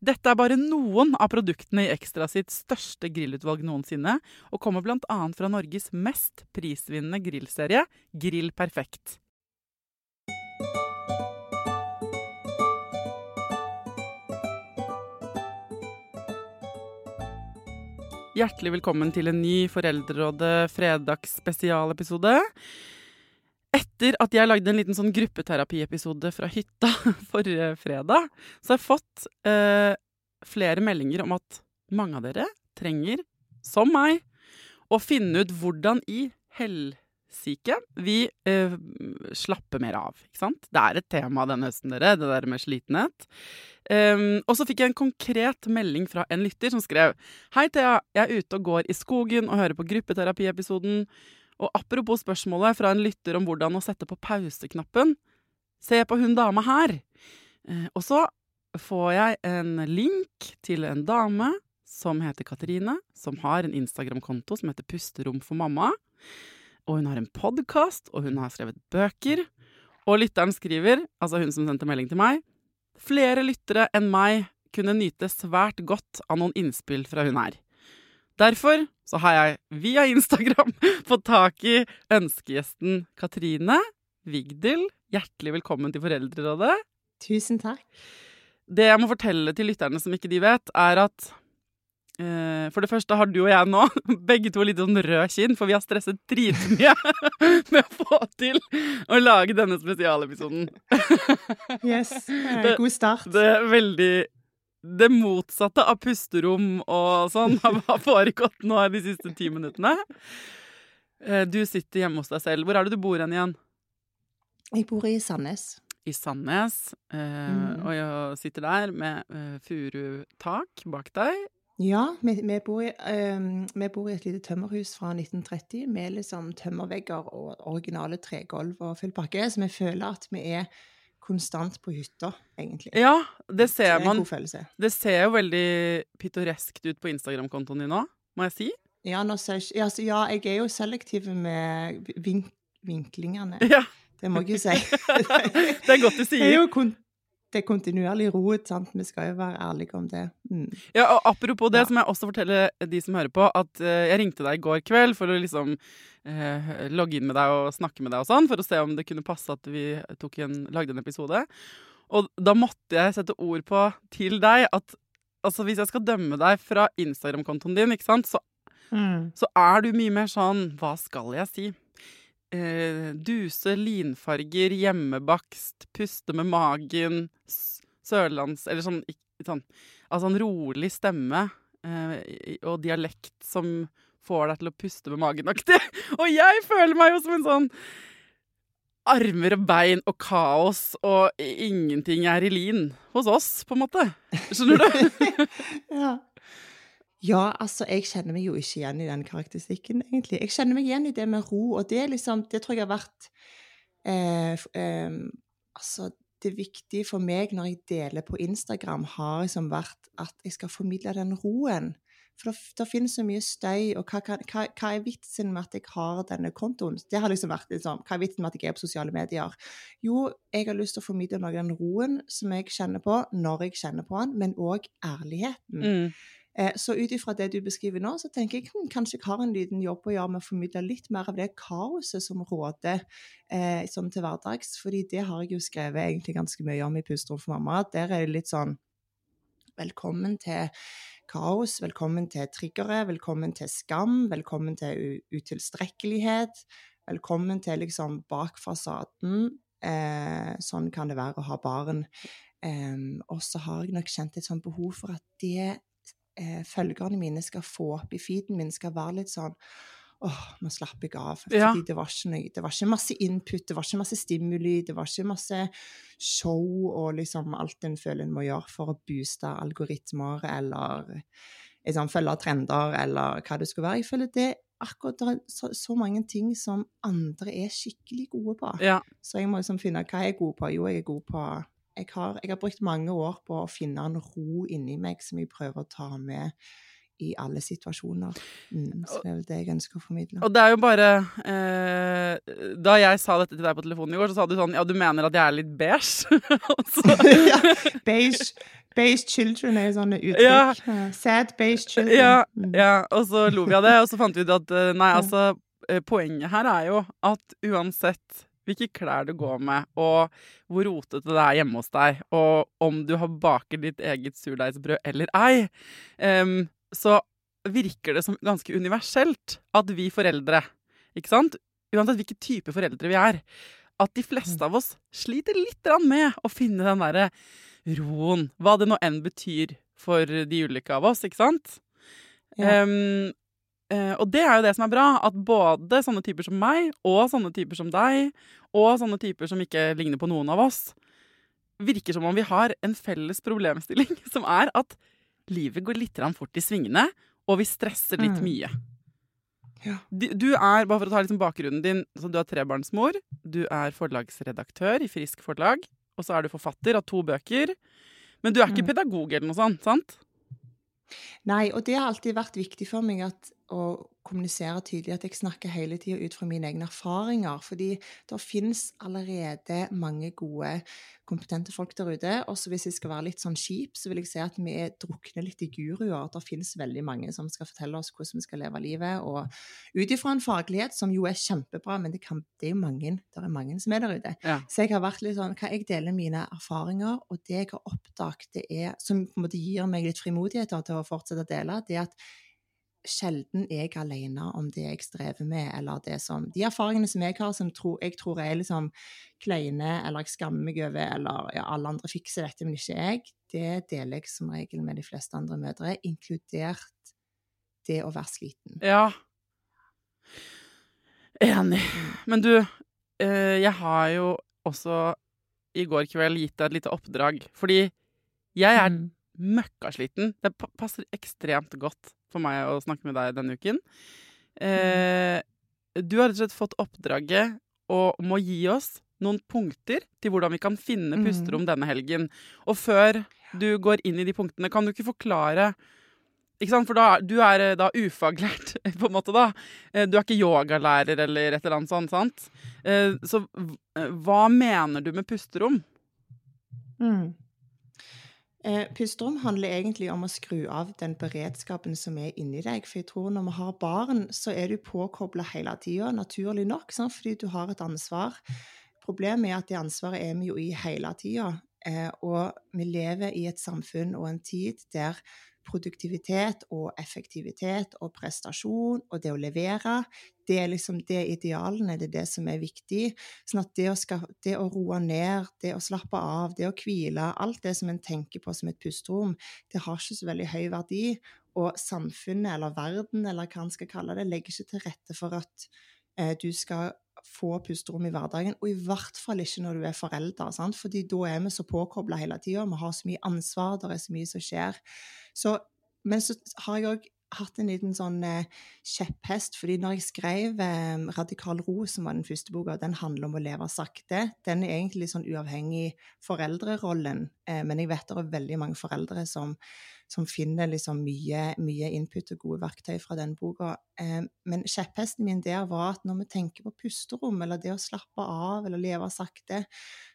Dette er bare noen av produktene i Ekstra sitt største grillutvalg noensinne, og kommer bl.a. fra Norges mest prisvinnende grillserie, Grill Perfekt. Hjertelig velkommen til en ny Foreldrerådet fredagsspesialepisode. Etter at jeg lagde en liten sånn gruppeterapiepisode fra hytta forrige fredag, så har jeg fått eh, flere meldinger om at mange av dere trenger, som meg, å finne ut hvordan i helsike vi eh, slapper mer av. Ikke sant? Det er et tema denne høsten, dere, det der med slitenhet. Um, og så fikk jeg en konkret melding fra en lytter som skrev Hei, Thea. Jeg er ute og går i skogen og hører på gruppeterapiepisoden. Og apropos spørsmålet fra en lytter om hvordan å sette på pauseknappen. Se på hun dama her. Eh, og så får jeg en link til en dame som heter Katrine, som har en Instagram-konto som heter Pusterom for mamma. Og hun har en podkast, og hun har skrevet bøker. Og lytteren skriver, altså hun som sendte melding til meg, flere lyttere enn meg kunne nyte svært godt av noen innspill fra hun her. Derfor så har jeg via Instagram fått tak i ønskegjesten Katrine Vigdil. Hjertelig velkommen til Foreldrerådet. Tusen takk. Det jeg må fortelle til lytterne som ikke de vet, er at eh, for det første har du og jeg nå begge to litt sånn rød kinn, for vi har stresset dritmye med å få til å lage denne spesialepisoden. Yes. eh, God start. Det er veldig det motsatte av pusterom og sånn har foregått nå de siste ti minuttene. Eh, Du sitter hjemme hos deg selv. Hvor er det du bor hen igjen? Jeg bor i Sandnes. I Sandnes. Eh, Mm. Og jeg sitter der med eh, furutak bak deg. Ja, vi, vi, bor i, vi bor i et lite tømmerhus fra 1930 med liksom tømmervegger og originale tregulv og full pakke, så vi føler at vi er konstant på hytta, egentlig. Ja, det ser det man. Det ser jo veldig pittoreskt ut på Instagram-kontoen din nå, må jeg si. Ja, ser ikke- ja, jeg er jo selektiv med vink, vinklingene. Ja, Det må jeg jo si. det er godt du Det er sier. jo kon det er kontinuerlig roet, sant? Vi skal jo være ærlige om det. Mm. Ja, og apropos det, Ja. så må jeg også fortelle de som hører på, at eh, jeg ringte deg i går kveld for å liksom eh, logge inn med deg og snakke med deg og sånn, for å se om det kunne passe at vi en, lagde en episode. Og da måtte jeg sette ord på til deg at altså, hvis jeg skal dømme deg fra Instagram-kontoen din, ikke sant, så, Mm. så er du mye mer sånn Hva skal jeg si? Eh, duse, linfarger, hjemmebakst, puste med magen, sørlands... Eller sånn, sånn Altså en rolig stemme eh, og dialekt som får deg til å puste med magen-aktig. Og jeg føler meg jo som en sånn armer og bein og kaos, og ingenting er i lin hos oss, på en måte. Skjønner du? ja. ja, altså, jeg kjenner meg jo ikke igjen i den karakteristikken, egentlig. Jeg kjenner meg igjen i det med ro, og det liksom Det tror jeg har vært eh, eh, Altså, det viktige for meg når jeg deler på Instagram, har liksom vært at jeg skal formidle den roen. For det, finnes så mye støy, og hva, hva, hva, er vitsen med at jeg har denne kontoen? Det har liksom vært liksom, Hva er vitsen med at jeg er på sosiale medier? Jo, jeg har lyst til å formidle noe av den roen som jeg kjenner på, når jeg kjenner på den, men òg ærligheten. Mm. Eh, så ut ifra det du beskriver nå, så tenker jeg hm, kanskje jeg har en liten jobb å gjøre med å formidle litt mer av det kaoset som råder eh, sånn til hverdags. fordi det har jeg jo skrevet egentlig ganske mye om i Pusterom for mamma. Der er det litt sånn Velkommen til kaos, velkommen til triggere, velkommen til skam, velkommen til utilstrekkelighet. Velkommen til liksom bak. Eh, sånn kan det være å ha barn. Eh, og så har jeg nok kjent et sånt behov for at det eh, følgerne mine skal få opp i feeden min, skal være litt sånn åh, nå slapp jeg av. Ja. Det var, ikke det var ikke masse input, det var ikke masse stimuli, det var ikke masse show og liksom alt en føler en må gjøre for å booste algoritmer eller liksom, følge trender eller hva det skulle være. Jeg føler det akkurat det er så, så, mange ting som andre er skikkelig gode på. Ja. Så jeg må liksom finne hva jeg er god på. Jo, jeg er god på jeg har, jeg har, brukt mange år på å finne en ro inni meg som jeg prøver å ta med i alle situasjoner. Mm, så det er vel det jeg ønsker å formidle. Og det er jo bare eh, Da jeg sa dette til deg på telefonen i går, så sa du sånn Ja, du mener at jeg er litt beige? ja, beige. Beige children er jo sånne uttrykk. Ja. Sad beige children. Ja, mm. ja, og så lo vi av det, og så fant vi ut at eh, nei, altså eh, Poenget her er jo at uansett hvilke klær du går med, og hvor rotete det er hjemme hos deg, og om du har baket ditt eget surdeigsbrød eller ei, um, så virker det som ganske universelt at vi foreldre, ikke sant, uansett hvilken type foreldre vi er, at de fleste av oss sliter litt med å finne den derre roen, hva det nå enn betyr for de ulike av oss, ikke sant? Ja. Um, og det er jo det som er bra, at både sånne typer som meg, og sånne typer som deg, og sånne typer som ikke ligner på noen av oss, virker som om vi har en felles problemstilling, som er at livet går litt fort i svingene, og vi stresser litt mm. mye. Ja. Du, du, er, bare for å ta liksom bakgrunnen din, så du er trebarnsmor, du er forlagsredaktør i Frisk forlag, og så er du forfatter av to bøker. Men du er ikke mm. pedagog eller noe sånt, sant? Nei, og det har alltid vært viktig for meg at å kommunisere tydelig at jeg snakker hele tida ut fra mine egne erfaringer. Fordi det finnes allerede mange gode, kompetente folk der ute. Også hvis jeg skal være litt sånn kjip, så vil jeg si at vi drukner litt i guruer. Det finnes veldig mange som skal fortelle oss hvordan vi skal leve livet. Og ut ifra en faglighet som jo er kjempebra, men det, kan, det er jo mange, det er mange som er der ute. Ja. Så jeg har vært litt sånn hva Jeg deler mine erfaringer, og det jeg har oppdaget, det er, som på en måte gir meg litt frimodighet til å fortsette å dele, det er at sjelden jeg alene om det jeg strever med, eller det som De erfaringene som jeg har, som tro, jeg tror er liksom kleine, eller jeg skammer meg over, eller ja, alle andre fikser dette, men ikke jeg, det deler jeg som regel med de fleste andre mødre, inkludert det å være sliten. Ja. Enig. Mm. Men du, eh, jeg har jo også i går kveld gitt deg et lite oppdrag, fordi jeg er mm. Møkkasliten. Det passer ekstremt godt for meg å snakke med deg denne uken. Eh, du har rett og slett fått oppdraget om å gi oss noen punkter til hvordan vi kan finne mm. pusterom denne helgen. Og før du går inn i de punktene, kan du ikke forklare ikke sant? For da, du er eh, da ufaglært, på en måte, da. Eh, du er ikke yogalærer eller et eller annet sånt, sant? Eh, så hva mener du med pusterom? Mm. Eh, pusterom handler egentlig om å skru av den beredskapen som er inni deg. For jeg tror når vi har barn, så er du påkobla hele tida, naturlig nok, sant? fordi du har et ansvar. Problemet er at det ansvaret er vi jo i hele tida. Eh, og vi lever i et samfunn og en tid der produktivitet og effektivitet og prestasjon og det å levere, det er liksom det idealene, det er det som er viktig. Sånn at det å, skal, det å roe ned, det å slappe av, det å hvile, alt det som en tenker på som et pusterom, det har ikke så veldig høy verdi. Og samfunnet eller verden, eller hva en skal kalle det, legger ikke til rette for at eh, du skal få pusterom i hverdagen, og i hvert fall ikke når du er forelder. Sant? Fordi da er vi så påkobla hele tida, vi har så mye ansvar, det er så mye som skjer. Så, men så har jeg òg hatt en liten sånn eh, kjepphest, fordi når jeg skrev eh, 'Radikal ro', som var den første boka, den handler om å leve sakte. Den er egentlig sånn uavhengig foreldrerollen, eh, men jeg vet det er veldig mange foreldre som som finner liksom mye, mye, input og gode verktøy fra den boka. Eh, men kjepphesten min der var at når vi tenker på pusterom, eller det å slappe av, eller leve sakte,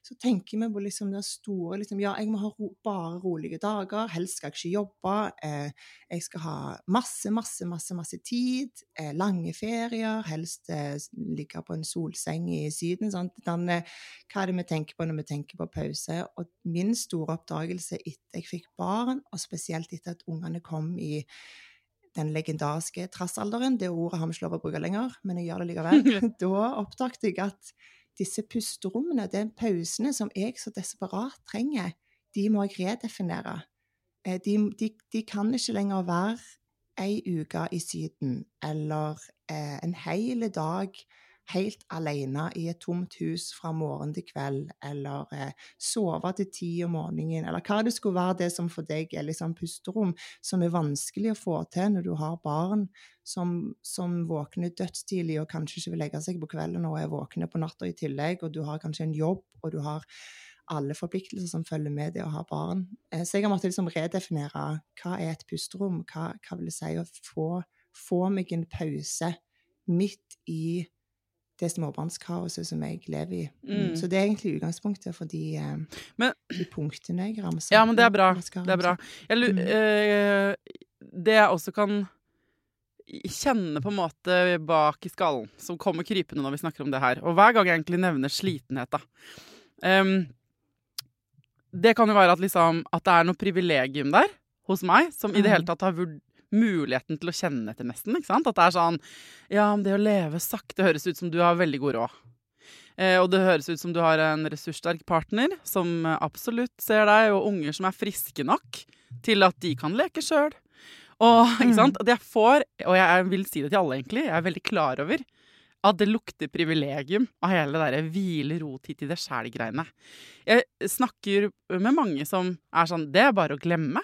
så tenker vi på liksom det store liksom, Ja, jeg må ha ro, bare rolige dager, helst skal jeg ikke jobbe, eh, jeg skal ha masse, masse, masse, masse tid, eh, lange ferier, helst ligge på en solseng i Syden. Sant? Den, hva er det vi tenker på når vi tenker på pause? Og min store oppdagelse etter jeg fikk barn, og spesielt spesielt etter at ungene kom i den legendariske trassalderen. Det ordet har vi ikke lov å bruke lenger, men jeg gjør det likevel. Da oppdaget jeg at disse pusterommene, de pausene som jeg så desperat trenger, de må jeg redefinere. Eh, de, de, de kan ikke lenger være ei uke i Syden eller eh, en hel dag helt alene i et tomt hus fra morgen til kveld, eller eh, sove til ti om morgenen, eller hva det skulle være det som for deg er liksom pusterom, som er vanskelig å få til når du har barn som, som våkner dødstidlig og kanskje ikke vil legge seg på kvelden og er våkne på natta i tillegg, og du har kanskje en jobb, og du har alle forpliktelser som følger med det å ha barn. Eh, så jeg har måttet liksom redefinere hva er et pusterom, hva, hva vil det si å få, få meg en pause midt i det småbarnskaoset som jeg lever i. Mm. Så det er egentlig utgangspunktet for de, eh, men, de punktene jeg ramser. Ja, men det er bra. Det er bra. Jeg, mm. øh, det jeg også kan kjenne på en måte bak i skallen, som kommer krypende når vi snakker om det her, og hver gang jeg egentlig nevner slitenhet, da um, Det kan jo være at, liksom, at det er noe privilegium der hos meg som i det hele mm. tatt har vurdert muligheten til å kjenne etter, nesten. ikke sant? At det er sånn Ja, det å leve sakte høres ut som du har veldig god råd. Eh, og det høres ut som du har en ressurssterk partner som absolutt ser deg, og unger som er friske nok til at de kan leke sjøl. Og ikke sant? At jeg får, og jeg vil si det til alle, egentlig, jeg er veldig klar over at det lukter privilegium av hele det derre hvile, ro, tid til det sjæl-greiene. Jeg snakker med mange som er sånn Det er bare å glemme.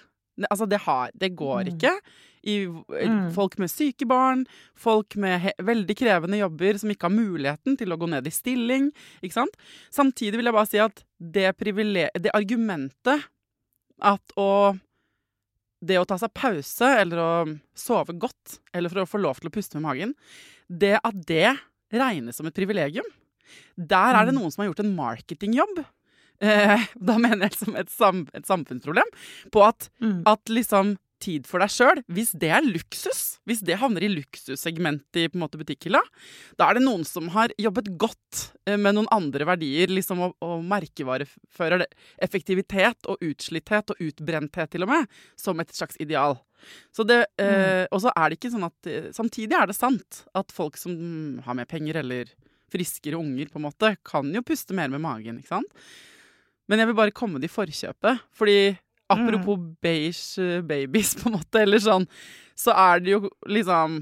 Altså, det, har, det går mm. ikke i mm. folk med syke barn, folk med veldig krevende jobber som ikke har muligheten til å gå ned i stilling. ikke sant? Samtidig vil jeg bare si at det, det argumentet at å det å ta seg pause, eller å sove godt, eller for å få lov til å puste med magen, det at det regnes som et privilegium Der er det mm. noen som har gjort en marketingjobb. Eh, da mener jeg som et, sam, et samfunnsproblem. På at, mm. at liksom tid for deg sjøl, hvis det er luksus, hvis det havner i luksussegmentet i på en måte butikkhylla, da er det noen som har jobbet godt eh, med noen andre verdier, liksom å, å det, effektivitet og utslitthet og utbrenthet til og med, som et slags ideal. Så det, eh, mm. Og så er det ikke sånn at eh, Samtidig er det sant at folk som har mer penger eller friskere unger, på en måte, kan jo puste mer med magen, ikke sant? Men jeg vil bare komme det i forkjøpet, fordi Apropos mm. beige eh, babies, på en måte, eller sånn, så er det jo liksom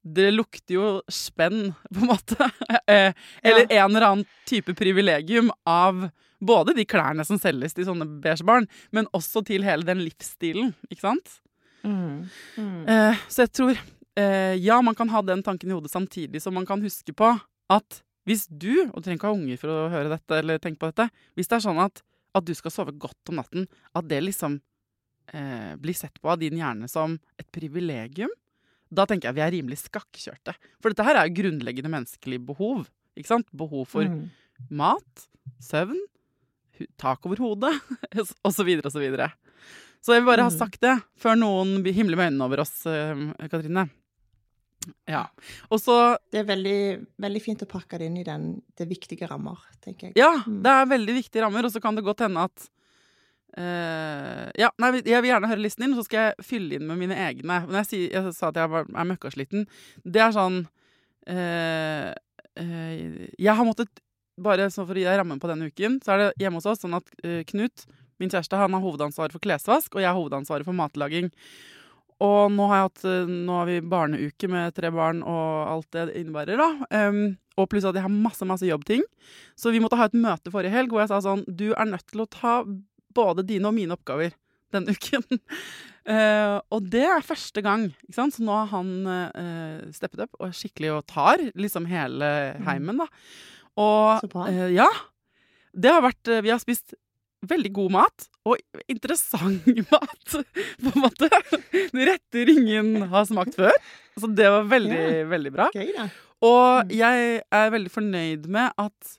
det lukter jo spenn, på en måte. Eh, eller ja. en eller annen type privilegium av både de klærne som selges til sånne beige barn, men også til hele den livsstilen, ikke sant? Mm. Mm. Eh, så jeg tror eh, Ja, man kan ha den tanken i hodet samtidig som man kan huske på at hvis du, og du trenger ikke ha unger for å høre dette eller tenke på dette, hvis det er sånn at at du skal sove godt om natten, at det liksom eh, blir sett på av din hjerne som et privilegium, da tenker jeg vi er rimelig skakkjørte. For dette her er jo grunnleggende menneskelige behov. ikke sant? Behov for mm. mat, søvn, tak over hodet, osv., osv. Så, videre, så jeg vil bare ha mm. sagt det før noen himler med øynene over oss, Katrine. Katrine. Ja. Og så Det er veldig, veldig, fint å pakke det inn i den, det viktige rammer, tenker jeg. Ja, mm. det er veldig viktige rammer, og så kan det godt hende at uh, Ja, nei, jeg vil gjerne høre listen din, så skal jeg fylle inn med mine egne. Men jeg, sier, jeg sa at jeg er møkkasliten, det er sånn uh, uh, Jeg har måttet Bare så for å gi deg rammen på denne uken, så er det hjemme hos oss sånn at Knut, min kjæreste, han har hovedansvaret for klesvask, og jeg har hovedansvaret for matlaging. Og nå har, hatt, eh, nå har, vi barneuke med tre barn og alt det innebærer. da. Um, og pluss at jeg har masse masse jobbting. Så vi måtte ha et møte forrige helg hvor jeg sa sånn Du er nødt til å ta både dine og mine oppgaver. denne uken. uh, og det er første gang. Ikke sant? Så nå har han uh, steppet opp og skikkelig og tar liksom hele heimen, da. Og Så bra. Uh, ja. Det har vært Vi har spist veldig god mat, og interessant mat, på en måte. Retter ingen har smakt før. Så det var veldig, veldig bra. Gøy, da. Og jeg er veldig fornøyd med at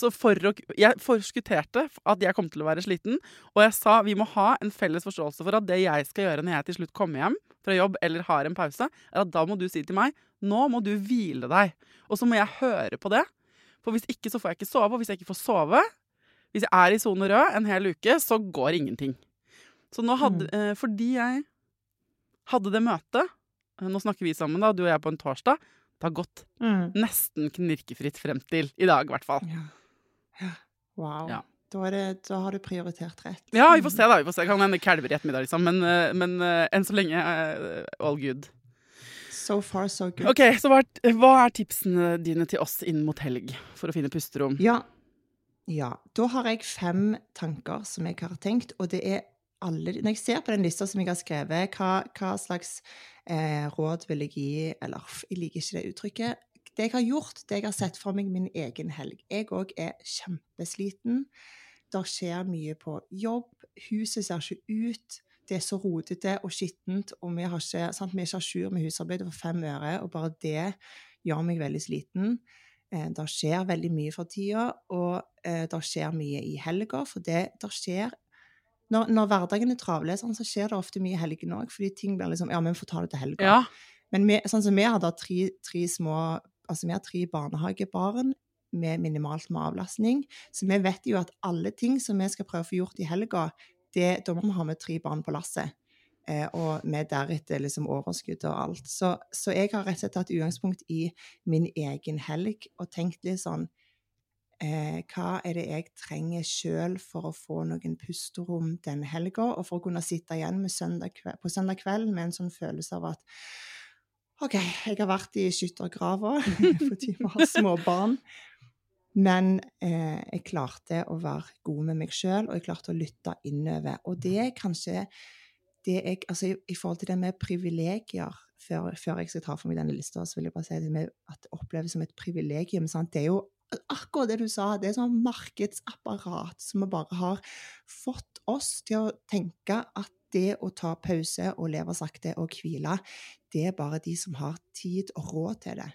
så for å, Jeg forskutterte at jeg kom til å være sliten, og jeg sa vi må ha en felles forståelse for at det jeg skal gjøre når jeg til slutt kommer hjem fra jobb eller har en pause, er at da må du si til meg nå må du hvile deg. Og så må jeg høre på det. For hvis ikke så får jeg ikke sove, og hvis jeg ikke får sove, hvis jeg er i sone rød en hel uke, så går ingenting. Så nå hadde mm. Fordi jeg hadde det møtet eh, Nå snakker vi sammen, da, du og jeg på en torsdag. Det har gått Mm. nesten knirkefritt frem til i dag, i hvert fall. Ja. ja. Wow. Ja. Da, det, da har du prioritert rett. Ja, vi får se, da. vi får se. Kan hende kalver i ettermiddag, liksom. Men, eh, men eh, enn så lenge eh, all good. So far, so good. Ok, Så hva er, hva er tipsene dine til oss inn mot helg for å finne pusterom? Ja. Ja. Da har jeg fem tanker som jeg har tenkt, og det er alle Når jeg ser på den lista som jeg har skrevet, hva, hva slags eh, råd vil jeg gi Eller jeg liker ikke det uttrykket. Det jeg har gjort, det jeg har sett for meg min egen helg. Jeg òg er kjempesliten. Det skjer mye på jobb. Huset ser ikke ut. Det er så rotete og skittent, og vi, har ikke, sant, vi er ikke à jour med husarbeidet for fem øre, og bare det gjør meg veldig sliten. Eh, det skjer veldig mye for tida, og eh, det skjer mye i helga. For det, der skjer når, når hverdagen er travle, sånn, så skjer det ofte mye i helgen òg. Fordi ting blir liksom Ja, men vi får ta det til helga. Ja, Men vi, sånn som vi har da tre, tre små Altså vi har tre barnehagebarn med minimalt med avlastning. Så vi vet jo at alle ting som vi skal prøve å få gjort i helga, det, da må vi ha med tre barn på lasset. Eh, og med deretter liksom overskudd og alt. Så, så jeg har rett og slett tatt utgangspunkt i min egen helg og tenkt litt sånn eh, Hva er det jeg trenger sjøl for å få noen pusterom denne helga, og for å kunne sitte igjen søndag kveld, på søndag kveld med en sånn følelse av at OK, jeg har vært i skyttergrava fordi vi har små barn. Men eh, jeg klarte å være god med meg sjøl, og jeg klarte å lytte innover. Og det er kanskje det jeg Altså i, i forhold til det med privilegier før, før jeg skal ta for meg denne lista, så vil jeg bare si det med at det oppleves som et privilegium. Sant? Det er jo akkurat det du sa. Det er sånn markedsapparat som vi bare har fått oss til å tenke at det å ta pause og leve sakte og hvile, det er bare de som har tid og råd til det.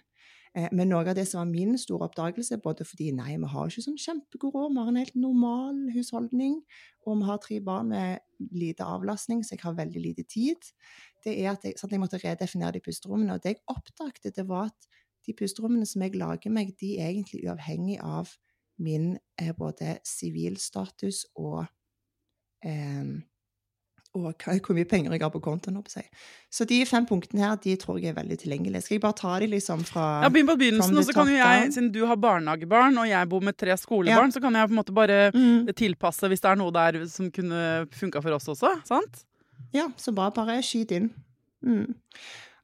Eh, Men noe av det som var min store oppdagelse, både fordi nei, vi har ikke sånn kjempegod råd, vi har en helt normal husholdning, og vi har tre barn med lite avlastning, så jeg har veldig lite tid, det er at jeg, sånn at jeg måtte redefinere de pusterommene. Og det jeg oppdaget, det var at de pusterommene som jeg lager meg, de er egentlig uavhengig av min eh, både sivilstatus og eh, og hvor mye penger jeg har på kontoen. Så de fem punktene her, de tror jeg er veldig tilgjengelige. Skal jeg bare ta de liksom fra Ja, Begynn på begynnelsen, og så kan jo jeg, siden du har barnehagebarn og jeg bor med tre skolebarn, så kan jeg på en måte bare mm, tilpasse hvis det er noe der som kunne funka for oss også. sant? Ja, så bare, bare skyt inn. Mm.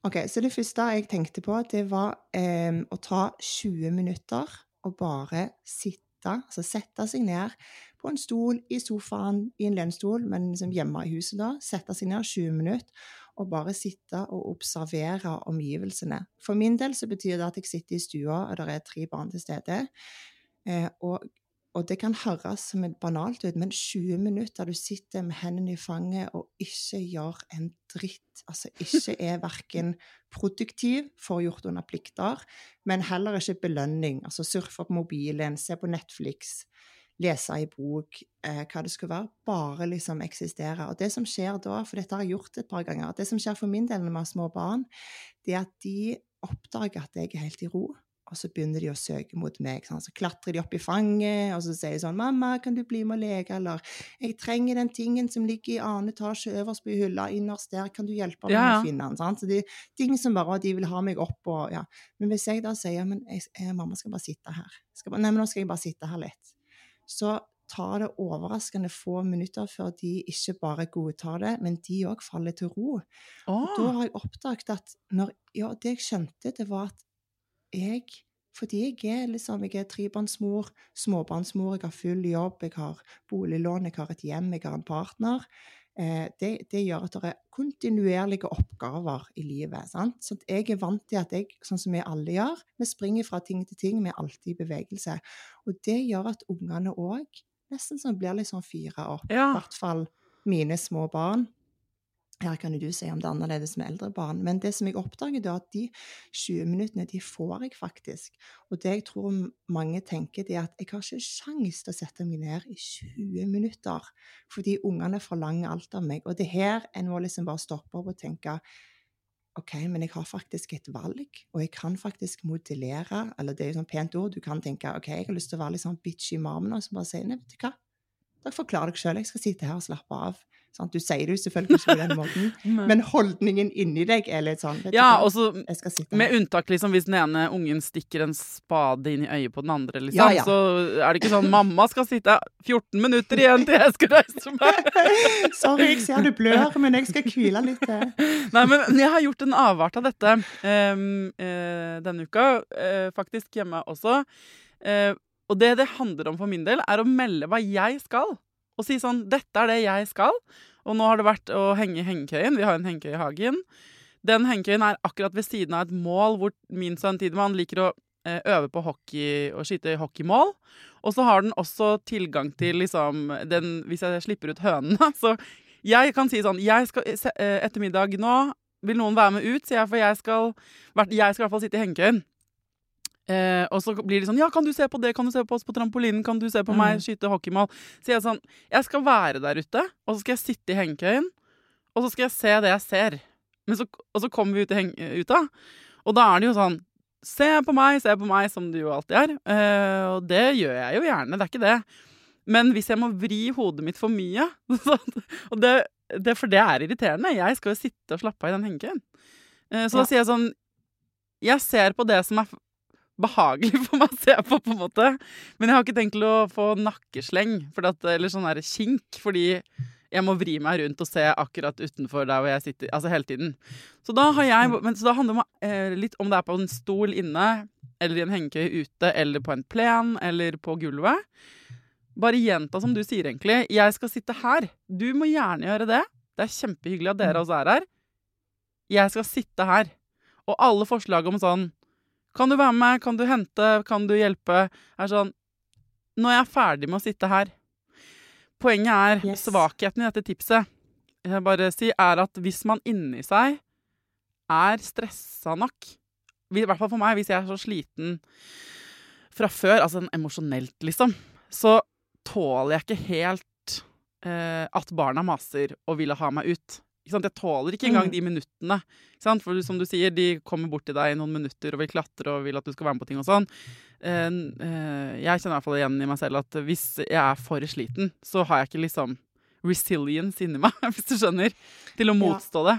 Ok, Så det første jeg tenkte på, det var eh, å ta 20 minutter og bare sitte, altså sette seg ned på en stol i sofaen, i en lenstol, men liksom hjemme i huset da, sette seg ned 20 minutter og bare sitte og observere omgivelsene. For min del så betyr det at jeg sitter i stua, og det er tre barn til stede. Eh, og, og det kan høres som et banalt ut, men 20 minutter du sitter med hendene i fanget og ikke gjør en dritt, altså ikke er verken produktiv, får gjort under plikter, men heller ikke belønning, altså surfe på mobilen, se på Netflix, lese ei bok, eh, hva det skulle være, bare liksom eksistere. Og det som skjer da, for dette har jeg gjort et par ganger, det som skjer for min del når vi har små barn, det er at de oppdager at jeg er helt i ro, og så begynner de å søke mot meg. Sånn. Så klatrer de opp i fanget, og så sier de sånn 'Mamma, kan du bli med og leke?' Eller 'Jeg trenger den tingen som ligger i annen etasje øverst på hylla, innerst der, kan du hjelpe meg Ja, å finne den?' Sånn. Så er ting som bare de vil ha meg opp og ja. Men hvis jeg da sier 'Men jeg, eh, mamma skal bare sitte her', skal bare, 'Nei, men nå skal jeg bare sitte her litt', så tar det overraskende få minutter før de ikke bare godtar det, men de òg faller til ro. Og da har jeg oppdaget at når, ja, det jeg skjønte, det var at jeg Fordi jeg er liksom, jeg er trebarnsmor, småbarnsmor, jeg har full jobb, jeg har boliglån, jeg har et hjem, jeg har en partner. Eh, det, det, gjør at det er kontinuerlige oppgaver i livet. Sant? Så jeg er vant til at jeg, sånn som vi alle gjør, vi springer fra ting til ting, vi er alltid i bevegelse. Og det gjør at ungene òg nesten sånn blir litt sånn fyra opp. I hvert fall mine små barn. Her kan du si om det er annerledes med eldre barn. Men det som jeg oppdager, er at de 20 minuttene, de får jeg faktisk. Og det jeg tror mange tenker, det er at jeg har ikke sjans til å sette meg ned i 20 minutter. Fordi ungene forlanger alt av meg. Og det her en må liksom bare stoppe opp og tenke OK, men jeg har faktisk et valg, og jeg kan faktisk modellere. Eller det er jo sånn pent ord. Du kan tenke OK, jeg har lyst til å være litt sånn bitch i marmen og så bare si nei, vet du hva. Dere forklarer dere sjøl. Jeg skal sitte her og slappe av. Sant? Du sier det jo selvfølgelig ikke på den måten, men holdningen inni deg er litt sånn Ja, og så med unntak liksom hvis den ene ungen stikker en spade inn i øyet på den andre, liksom, ja, ja. så er det ikke sånn 'mamma skal sitte 14 minutter igjen til jeg skal reise meg'. Sorry, jeg ser du blør, men jeg skal hvile litt til. Nei, men jeg har gjort en avart av dette um, uh, denne uka, uh, faktisk hjemme også. Uh, og det det handler om for min del, er å melde hva jeg skal og si sånn 'Dette er det jeg skal'. Og nå har det vært å henge hengekøyen. Vi har en hengekøye i hagen. Den hengekøyen er akkurat ved siden av et mål hvor min sønn Tidemann liker å eh, øve på hockey og skyte i hockeymål. Og så har den også tilgang til liksom den Hvis jeg slipper ut hønene, så jeg kan si sånn Jeg skal eh, ettermiddag nå Vil noen være med ut, sier jeg, for jeg skal, jeg skal i hvert fall sitte i hengekøyen. Eh, og så blir de sånn Ja, kan du se på det? Kan du se på oss på trampolinen? Kan du se på mm. meg skyte hockeymål? Så jeg sånn Jeg skal være der ute, og så skal jeg sitte i hengekøyen, og så skal jeg se det jeg ser. Så, og så kommer vi ut, i ut og da er det jo sånn Se på meg, se på meg, som du jo alltid er. Eh, og det gjør jeg jo gjerne, det er ikke det. Men hvis jeg må vri hodet mitt for mye Og det, det, For det er irriterende. Jeg skal jo sitte og slappe av i den hengekøyen. Eh, så ja. da sier jeg sånn Jeg ser på det som er behagelig for meg å se på, på en måte. Men jeg har ikke tenkt til å få nakkesleng at, eller sånn der kink, fordi jeg må vri meg rundt og se akkurat utenfor der hvor jeg sitter. Altså hele tiden. Så da, har jeg, men, så da handler det eh, litt om det er på en stol inne, eller i en hengekøye ute, eller på en plen, eller på gulvet. Bare gjenta som du sier, egentlig. Jeg skal sitte her. Du må gjerne gjøre det. Det er kjempehyggelig at dere også er her. Jeg skal sitte her. Og alle forslag om sånn kan du være med? Kan du hente? Kan du hjelpe? Er sånn Når jeg er ferdig med å sitte her Poenget er yes. svakheten i dette tipset. Jeg bare si, er at hvis man inni seg er stressa nok I hvert fall for meg, hvis jeg er så sliten fra før, altså emosjonelt, liksom, så tåler jeg ikke helt eh, at barna maser og vil ha meg ut. Jeg tåler ikke engang mm. de minuttene. For som du sier, de kommer bort til deg i noen minutter og vil klatre og vil at du skal være med på ting og sånn. Uh, uh, jeg kjenner i hvert fall igjen i meg selv at hvis jeg er for sliten, så har jeg ikke liksom resilience inni meg, hvis du skjønner, til å motstå det.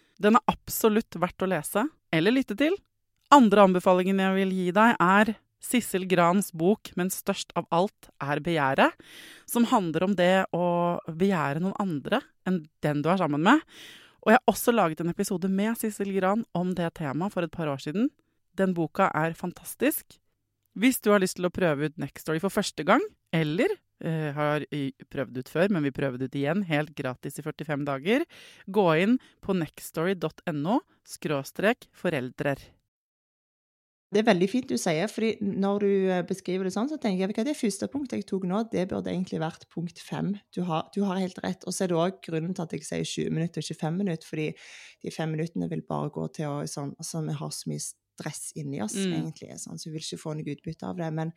Den er absolutt verdt å lese eller lytte til. Andre anbefalingen jeg vil gi deg, er Sissel Grans bok 'Men størst av alt er begjæret', som handler om det å begjære noen andre enn den du er sammen med. Og jeg har også laget en episode med Sissel Gran om det temaet for et par år siden. Den boka er fantastisk. Hvis du har lyst til å prøve ut Nextory for første gang, eller eh, har prøvd ut før, men vi prøver det ut igjen helt gratis i 45 dager, gå inn på nextory.no skråstrek foreldrer. Det er veldig fint du sier, fordi når du eh, beskriver det sånn, så tenker jeg at det første punktet jeg tok nå, det burde egentlig vært punkt fem. Du har, du har helt rett. Og så er det òg grunnen til at jeg sier 20 minutter, ikke 5 minutter, fordi de fem minuttene vil bare gå til å sånn Altså, vi har så mye stress inni oss, mm. egentlig, sånn, så vi vil ikke få noe utbytte av det. Men,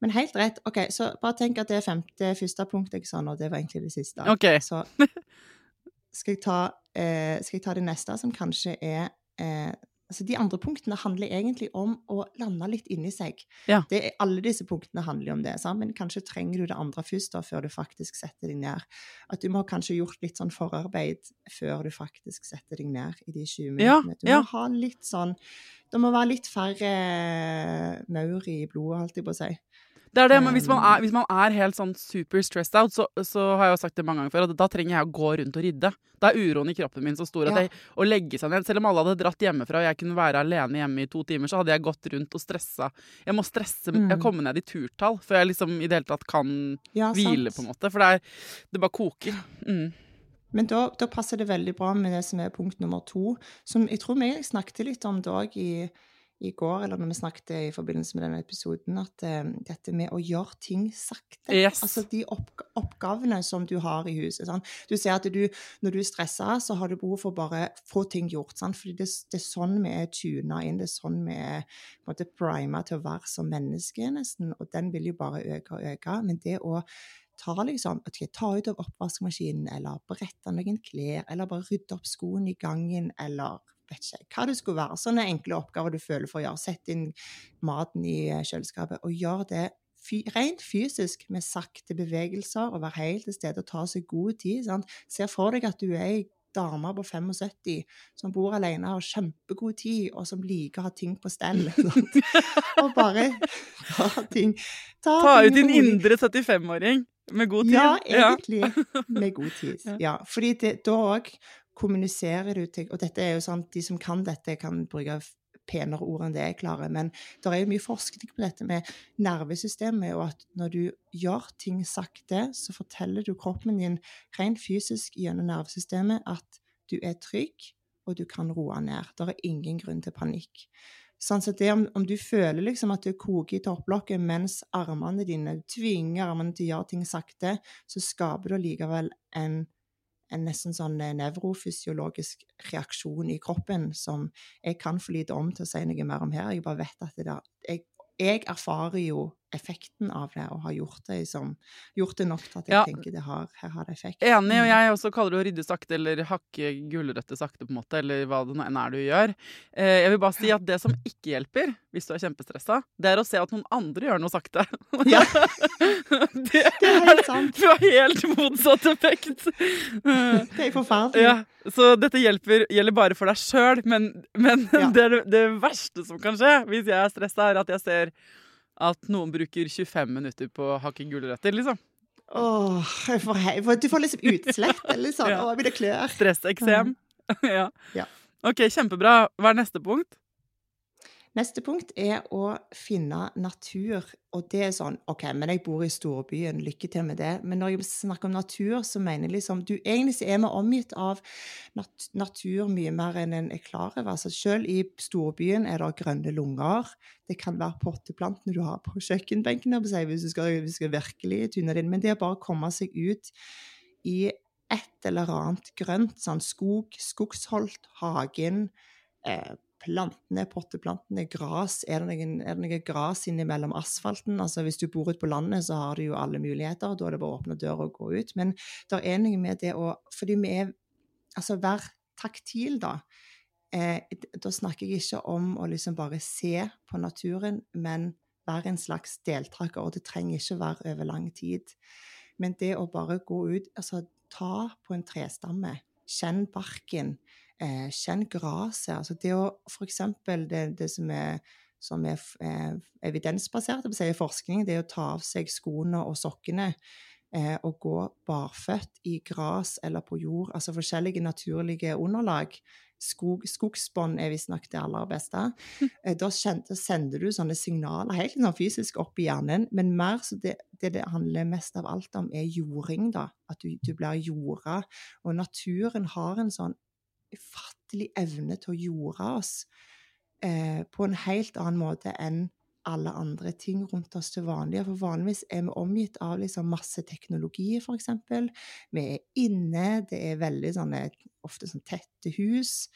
men, helt rett. OK, så bare tenk at det er femte, første punkt jeg sa nå, det var egentlig det siste. Okay. Så skal jeg, ta, eh, skal jeg ta det neste, som kanskje er eh, Altså, de andre punktene handler egentlig om å lande litt inni seg. Ja. Det alle disse punktene handler om det, sant? men kanskje trenger du det andre først da, før du faktisk setter deg ned. At du må kanskje gjort litt sånn forarbeid før du faktisk setter deg ned i de 20 minuttene. Du ja. må ha litt sånn Det må være litt færre maur i blodet, holdt jeg på å si. Det er det, men hvis man er, hvis man er helt sånn super stressed out, så, så, har jeg jo sagt det mange ganger før, at da trenger jeg å gå rundt og rydde. Da er uroen i kroppen min så stor at jeg, å legge seg ned Selv om alle hadde dratt hjemmefra og jeg kunne være alene hjemme i to timer, så hadde jeg gått rundt og stressa. Jeg må stresse, mm. jeg kommer ned i turtall før jeg liksom i det hele tatt kan ja, hvile, på en måte. For det, er, det bare koker. Mm. Men da, da, passer det veldig bra med det som er punkt nummer to, som jeg tror vi snakket litt om òg i i går, eller når vi snakket i forbindelse med denne episoden, at uh, dette med å gjøre ting sakte yes. Altså de oppg oppgavene som du har i huset. Sånn. Du ser at du, når du er stressa, så har du behov for bare få ting gjort. Sant? Fordi det, det, er sånn vi er tuna inn, det er sånn vi er på en måte prima til å være som menneske, nesten. Og den vil jo bare øke og øke. Men det å ta liksom, okay, ta ut av oppvaskmaskinen, eller brette noen klær, eller bare rydde opp skoene i gangen, eller vet ikke hva det skulle være. Sånne enkle oppgaver du føler for å gjøre. Sett inn maten i eh, kjøleskapet, og gjør det fy, rent fysisk med sakte bevegelser, og være helt til stede og ta seg god tid. Sant? Se for deg at du er ei dame på 75 som bor alene har kjempegod tid, og som liker å ha ting på stell. og bare ta ting Ta, ta ut din indre 75-åring med god tid. Ja, egentlig. Ja. Med god tid. Ja, fordi det, da òg kommuniserer du til Og dette er jo sant, de som kan dette, kan bruke penere ord enn det jeg klarer, men det er jo mye forskning på dette med nervesystemet, og at når du gjør ting sakte, så forteller du kroppen din rent fysisk gjennom nervesystemet at du er trygg, og du kan roe ned. Det er ingen grunn til panikk. Sånn at det om, om, du føler liksom at det koker i topplokket mens armene dine tvinger armene til å gjøre ting sakte, så skaper du likevel en en nesten sånn eh, nevrofysiologisk reaksjon i kroppen som jeg kan for lite om til å si noe mer om her. Jeg bare vet at det der, jeg, jeg erfarer jo effekten av det, og har gjort det, liksom, gjort det nok til at jeg ja. tenker det har, har det effekt. Enig, og mm. jeg også kaller det å rydde sakte, eller hakke gulrøtter sakte, på en måte, eller hva det nå enn er du gjør. Eh, jeg vil bare si at det som ikke hjelper, hvis du er kjempestressa, det er å se at noen andre gjør noe sakte. Ja. det, det, er helt sant. Du har helt motsatt effekt. det er forferdelig. Ja, så dette hjelper, gjelder bare for deg sjøl, men, men ja. det, det verste som kan skje hvis jeg er stressa, er at jeg ser at noen bruker 25 minutter på å hakke gulrøtter, liksom. Åh, får, du får liksom utslett, eller sånn. ja. Å, blir det klør. Stresseksem. ja. ja. OK, kjempebra. Hva er neste punkt? Neste punkt er å finne natur. Og det er sånn OK, men jeg bor i storbyen, lykke til med det. Men når jeg snakker om natur, så mener jeg liksom du, Egentlig så er vi omgitt av nat natur mye mer enn en er klar over. Altså, selv i storbyen er det grønne lunger. Det kan være potteplantene du har på kjøkkenbenken hvis du skal, hvis du skal virkelig tune det inn. Men det er bare å komme seg ut i et eller annet grønt, sånn skog, skogsholt, hagen. Eh, plantene, potteplantene, gras. Er det noen, er det noe gras innimellom asfalten? Altså Hvis du bor ute på landet, så har du jo alle muligheter. Da er det bare å åpne døra og gå ut. Men det er noe med det å Fordi vi er Altså, vær taktil, da. Eh, da snakker jeg ikke om å liksom bare se på naturen, men være en slags deltaker. Og det trenger ikke være over lang tid. Men det å bare gå ut Altså, ta på en trestamme. Kjenn barken. Eh, kjenn gresset. Altså det å for eksempel det, det som er, som er eh, evidensbasert i forskning, det er å ta av seg skoene og sokkene eh, og gå barføtt i gras eller på jord, altså forskjellige naturlige underlag. Skog, skogsbånd er visstnok det aller beste. Eh, da sender du sånne signaler helt sånn fysisk opp i hjernen, men mer så det, det, det handler mest av alt om, er jording. da, At du, du blir jorda. Og naturen har en sånn ufattelig evne til å jorde oss eh, på en helt annen måte enn alle andre ting rundt oss til vanlig. For vanligvis er vi omgitt av liksom masse teknologi, f.eks. Vi er inne, det er veldig sånne, ofte sånn tette hus.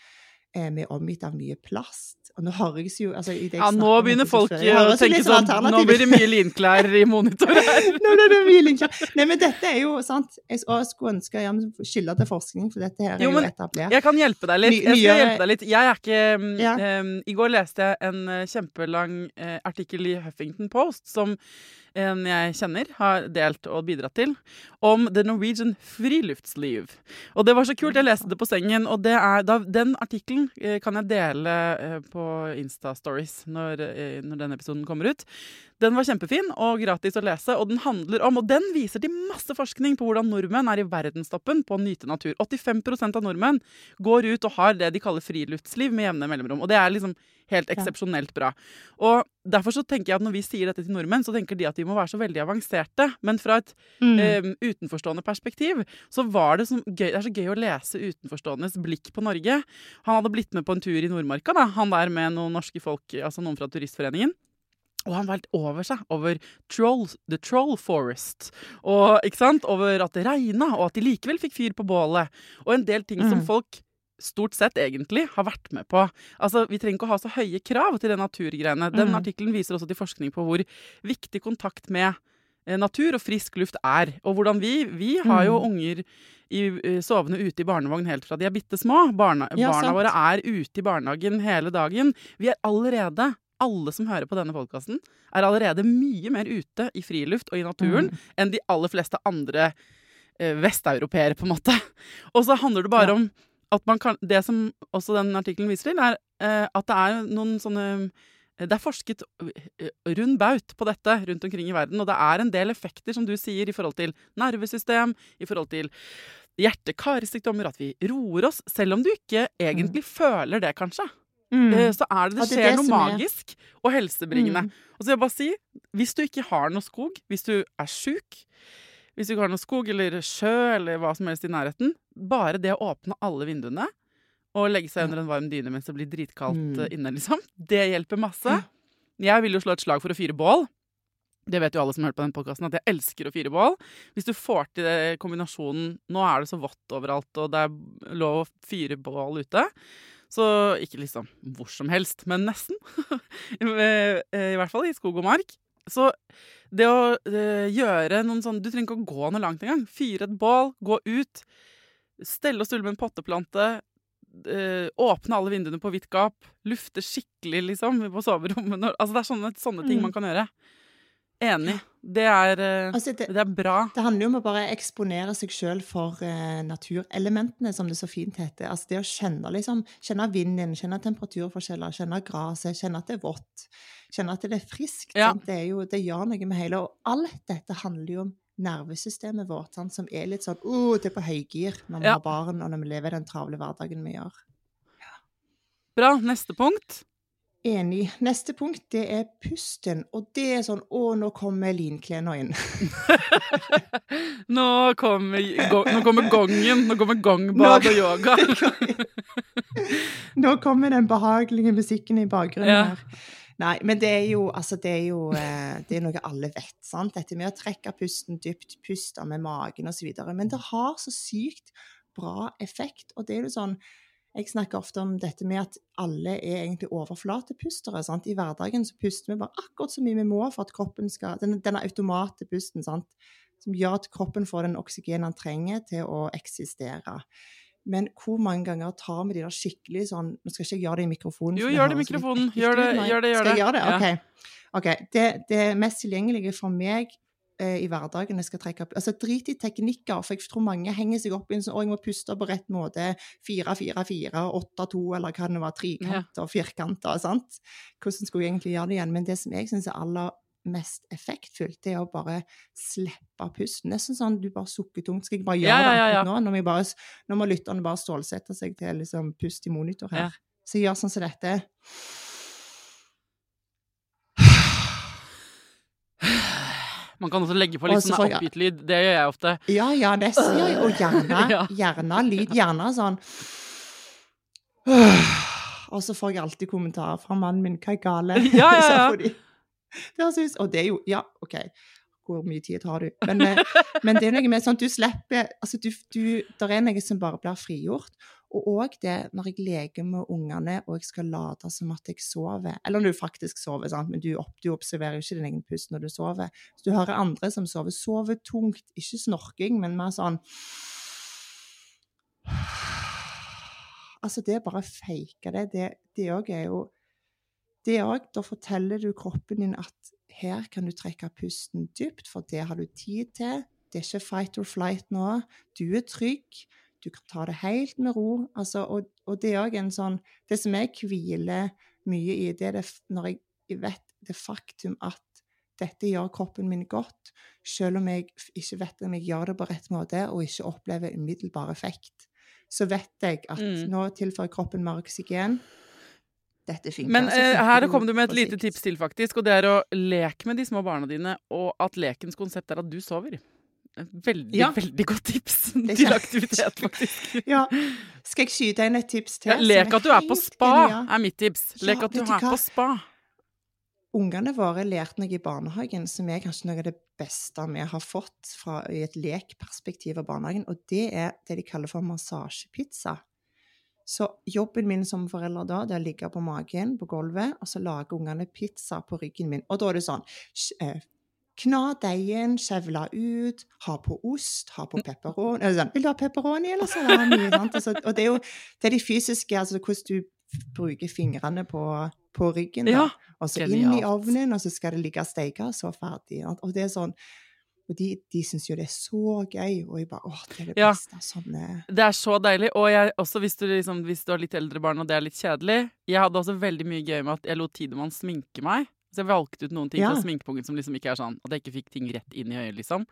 Eh, vi er omgitt av mye plast. Og nå høres jo altså, Ja, nå begynner folk å tenke sånn Nå blir det mye linklær i monitor her. nå blir det mye linklær. Nei, men dette er jo sant. Jeg skulle ønske jeg skylde til forskning, for dette her er jo, jo etablert. Jeg kan hjelpe deg litt. Jeg skal hjelpe deg litt. Jeg er ikke ja. um, I går leste jeg en eh, kjempelang uh, artikkel i Huffington Post som en jeg kjenner, har delt og bidratt til, om The Norwegian Friluftsliv. Og det var så kult. Jeg leste det på sengen, og er, da, den artikkelen eh, kan jeg dele eh, på Insta-stories når, eh, når den episoden kommer ut. Den var kjempefin og gratis å lese, og den handler om Og den viser til masse forskning på hvordan nordmenn er i verdenstoppen på å nyte natur. 85% av nordmenn går ut og har det de kaller friluftsliv med jevne mellomrom. Og det er liksom helt eksepsjonelt bra. Og derfor så tenker jeg at når vi sier dette til nordmenn, så tenker de at de må være så veldig avanserte. Men fra et mm. eh, utenforstående perspektiv så var det, gøy, det er så gøy å lese utenforståendes blikk på Norge. Han hadde blitt med på en tur i Nordmarka, da. han der med noen norske folk, altså noen fra Turistforeningen. Og han var helt over seg over troll, The Troll Forest. Og, ikke sant? Over at det regna, og at de likevel fikk fyr på bålet. Og en del ting mm. som folk stort sett egentlig har vært med på. Altså, Vi trenger ikke å ha så høye krav til det naturgreiene. Den mm. artikkelen viser også til forskning på hvor viktig kontakt med eh, natur og frisk luft er. Og hvordan vi Vi har jo mm. unger i, uh, sovende ute i barnevogn helt fra de er bitte små. Barna, ja, barna våre er ute i barnehagen hele dagen. Vi er allerede alle som hører på denne podkasten, er allerede mye mer ute i friluft og i naturen mm. enn de aller fleste andre eh, vesteuropeere, på en måte. Og så handler det bare ja. om kan Det som også den artikkelen viser til, er eh, at det er noen sånne det er forsket eh, rund baut på dette rundt omkring i verden, og det er en del effekter, som du sier, i forhold til nervesystem, i forhold til hjerte-karsykdommer, at vi roer oss, selv om du ikke egentlig mm. føler det, kanskje. Mm. Eh, så er det det skjer det noe magisk og helsebringende. Mm. Og så vil jeg bare si, hvis du ikke har noe skog, hvis du er sjuk, hvis du ikke har noe skog eller sjø eller hva som helst i nærheten, bare det å åpne alle vinduene og legge seg under en varm dyne mens det blir dritkaldt mm. Eh, inne, liksom, det hjelper masse. Jeg vil jo slå et slag for å fyre bål. Det vet jo alle som har hørt på den podkasten, at jeg elsker å fyre bål. Hvis du får til det kombinasjonen Nå er det så vått overalt, og det er lov å fyre bål ute. Så ikke liksom hvor som helst, men nesten. Eh, I hvert fall i skog og mark. Så det å uh, gjøre noen sånn Du trenger ikke å gå noe langt engang. Fyre et bål, gå ut. Stelle og stulle med en potteplante. Uh, åpne alle vinduene på vidt gap. Lufte skikkelig, liksom, på soverommet. Altså, det er sånne, sånne ting mm. man kan gjøre. Enig. Det er, uh, altså det, det, er bra. Det handler jo om å bare eksponere seg sjøl for uh, naturelementene, som det så fint heter. Altså det å kjenne, liksom, kjenne vinden, kjenne temperaturforskjeller, kjenne gresset, kjenne at det er vått, kjenne at det er friskt. Ja. Det, er jo, det, gjør noe med hele Og alt dette handler jo om nervesystemet vårt, sant, som er litt sånn oh, det er på høygir når vi ja. har barn, og når vi lever den travle hverdagen vi gjør. Ja. Bra. Neste punkt. Enig. Neste punkt det er pusten. Og det er sånn Å, nå kommer linklena inn. nå, kommer, nå kommer gongen. Nå kommer gongbad og yoga. nå kommer den behagelige musikken i bakgrunnen ja. her. Nei, men det er jo, altså det er jo eh, det er noe alle vet. sant? Dette med å trekke pusten dypt, puste med magen osv. Men det har så sykt bra effekt. Og det er jo sånn Jeg snakker ofte om dette med at alle er egentlig overflatepustere. Sant? I hverdagen så puster vi bare akkurat så mye vi må for at kroppen skal Denne, denne automatpusten som gjør at kroppen får den oksygen den trenger til å eksistere. Men hvor mange ganger tar vi de der skikkelig sånn Nå skal ikke jeg gjøre det i mikrofonen. Jo, gjør det i mikrofonen. Gjør det, gjør det. Gjør Skal jeg gjøre det? OK. okay. Det, det mest tilgjengelige for meg eh, i hverdagen jeg skal trekke opp Altså, drit i teknikker, for jeg tror mange henger seg opp i en sånn Å, jeg må puste på rett måte. 4-4-4, 8-2, eller hva det nå var. Trikanter, firkanter. sant? Hvordan skulle jeg egentlig gjøre det igjen? Men det som jeg syns er aller mest effektfullt, det er å bare slippe pusten. Nesten sånn du bare sukker tungt. Skal jeg bare gjøre Ja, ja, ja, det nå? Når, bare, nå må lytterne bare stålsette seg til liksom pust i monitor her. Så jeg gjør sånn som dette. Man kan også legge på litt sånn oppgitt-lyd. Det gjør jeg ofte. Ja, ja, det sier jeg. og gjerne, gjerne lyd. Gjerne sånn Og så får jeg alltid kommentarer fra mannen min. Hva er gale? Ja, ja, ja. Det ut Og det er jo Ja, OK. Hvor mye tid har du? Men, eh, men det er noe med sånn du slipper Altså, du, du Der er noe som bare blir frigjort. Og òg det når jeg leker med ungene og jeg skal late som at jeg sover. Eller når du faktisk sover, sant? men du, opp, du observerer jo ikke din egen pust når du sover. Så du hører andre som sover. Sover tungt. Ikke snorking, men mer sånn Altså, det er bare å fake det. Det òg er jo Det òg Da forteller du kroppen din at her kan du trekke pusten dypt, for det har du tid til. Det er ikke fight or flight nå. Du er trygg. Du kan ta det helt med ro. Altså, og, og det er òg en sånn Det som jeg hviler mye i, det er det når jeg vet det faktum at dette gjør kroppen min godt, selv om jeg ikke vet om jeg gjør det på rett måte og ikke opplever umiddelbar effekt. Så vet jeg at Mm. nå tilfører kroppen mer oksygen. Dette funker. Men så eh, her kom du med et lite tips til, faktisk. Og det er å leke med de små barna dine, og at lekens konsept er at du sover. Veldig, Ja. veldig godt tips til aktivitet, faktisk. Ja. Skal jeg skyte inn et tips til? Ja, lek at du er på spa, er mitt tips. Lek at du du er hva? på spa. Ungene våre lærte noe i barnehagen, som er kanskje noe av det beste vi har fått fra, i et lekperspektiv av barnehagen, og det er det de kaller for massasjepizza. Så jobben min som forelder da, det er å ligge på magen på gulvet, og så lager ungene pizza på ryggen min. Og da er det sånn eh, Kna deigen, skjevle ut, ha på ost, ha på pepperoni eller sånn, Vil du ha pepperoni eller salami? Altså, og det er jo det er de fysiske, altså hvordan du bruker fingrene på, på ryggen. da. Og så inn i ovnen, og så skal det ligge og steke, og så ferdig. Og det er sånn Og de, de syns jo det er så gøy, og jeg bare Åh, det er det Ja. beste. Sånn eh, Det er så deilig. Og jeg, også hvis du, liksom, hvis du har litt eldre barn og det er litt kjedelig Jeg hadde også veldig mye gøy med at jeg lot Tidemann sminke meg. Så jeg valgte ut noen ting Ja. fra sminkepungen som liksom ikke er sånn at jeg ikke fikk ting rett inn i øyet, liksom.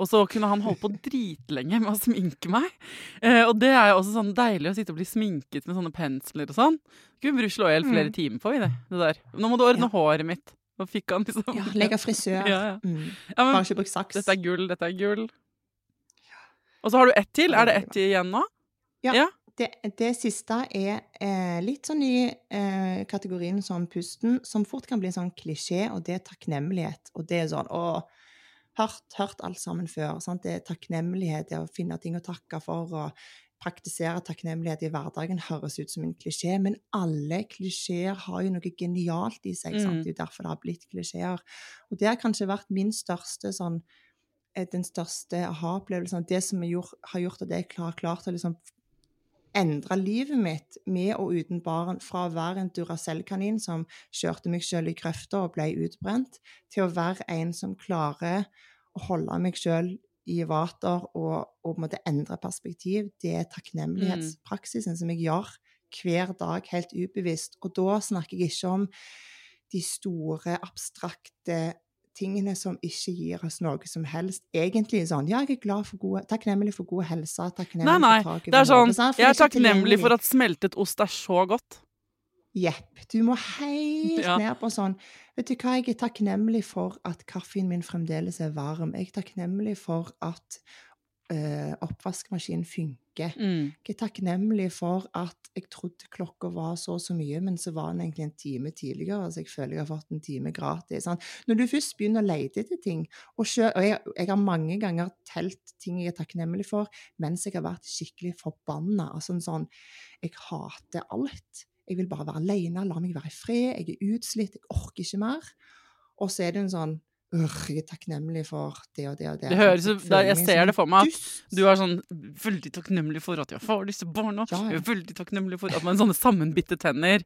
Og så kunne han holde på dritlenge med å sminke meg. Eh, og det er jo også sånn deilig å sitte og bli sminket med sånne pensler og sånn. Kunne vi slå i hjel flere Mm. timer på, vi, det, det der. Nå må du ordne Ja. håret mitt. Og fikk han liksom Ja, legge frisør. Ja, ja. Mm. Ja, men Bare ikke bruk saks. dette er gull, dette er gull. Og så har du ett til. Er det ett til igjen nå? det, det siste er eh, litt sånn i eh, kategorien som pusten, som fort kan bli en sånn klisjé, og det er takknemlighet. Og det er sånn å Hørt, hørt alt sammen før. Sant? Det er takknemlighet, det å finne ting å takke for, og praktisere takknemlighet i hverdagen høres ut som en klisjé, men alle klisjeer har jo noe genialt i seg. Mm. Det er jo derfor det har blitt klisjeer. Og det har kanskje vært min største sånn eh, den største aha-opplevelsen. Det som gjort, har gjort at jeg har klart å liksom endre livet mitt med og uten barn, fra å være en Duracell-kanin som kjørte meg selv i grøfta og ble utbrent, til å være en som klarer å holde meg selv i vater og, og måtte endre perspektiv. Det er takknemlighetspraksisen som jeg gjør hver dag helt ubevisst. Og da snakker jeg ikke om de store, abstrakte tingene som ikke gir oss noe som helst. Egentlig sånn Ja, jeg er glad for gode, takknemlig for god helse. Takknemlig Nei, nei. for taket over er sånn hodet, Jeg er takknemlig for at smeltet ost er så godt. Jepp. Du må helt Ja. ned på sånn Vet du hva, jeg er takknemlig for at kaffen min fremdeles er varm. Jeg er takknemlig for at øh, oppvaskmaskinen funker. Mm. Jeg er takknemlig for at jeg trodde klokka var så og så mye, men så var den egentlig en time tidligere, så jeg føler jeg har fått en time gratis. Sånn. Når du først begynner å lete etter ting, og, selv, og jeg, jeg har mange ganger telt ting jeg er takknemlig for, mens jeg har vært skikkelig forbanna. Altså sånn Jeg hater alt. Jeg vil bare være alene, la meg være i fred. Jeg er utslitt, jeg orker ikke mer. Og så er det en sånn «Ugh, jeg er takknemlig for det og det og det. Det høres Jeg jeg ser det for meg at. Du er sånn veldig takknemlig for at jeg får disse barna. Ja, ja. Jeg er veldig takknemlig for at man har sånne sammenbitte tenner.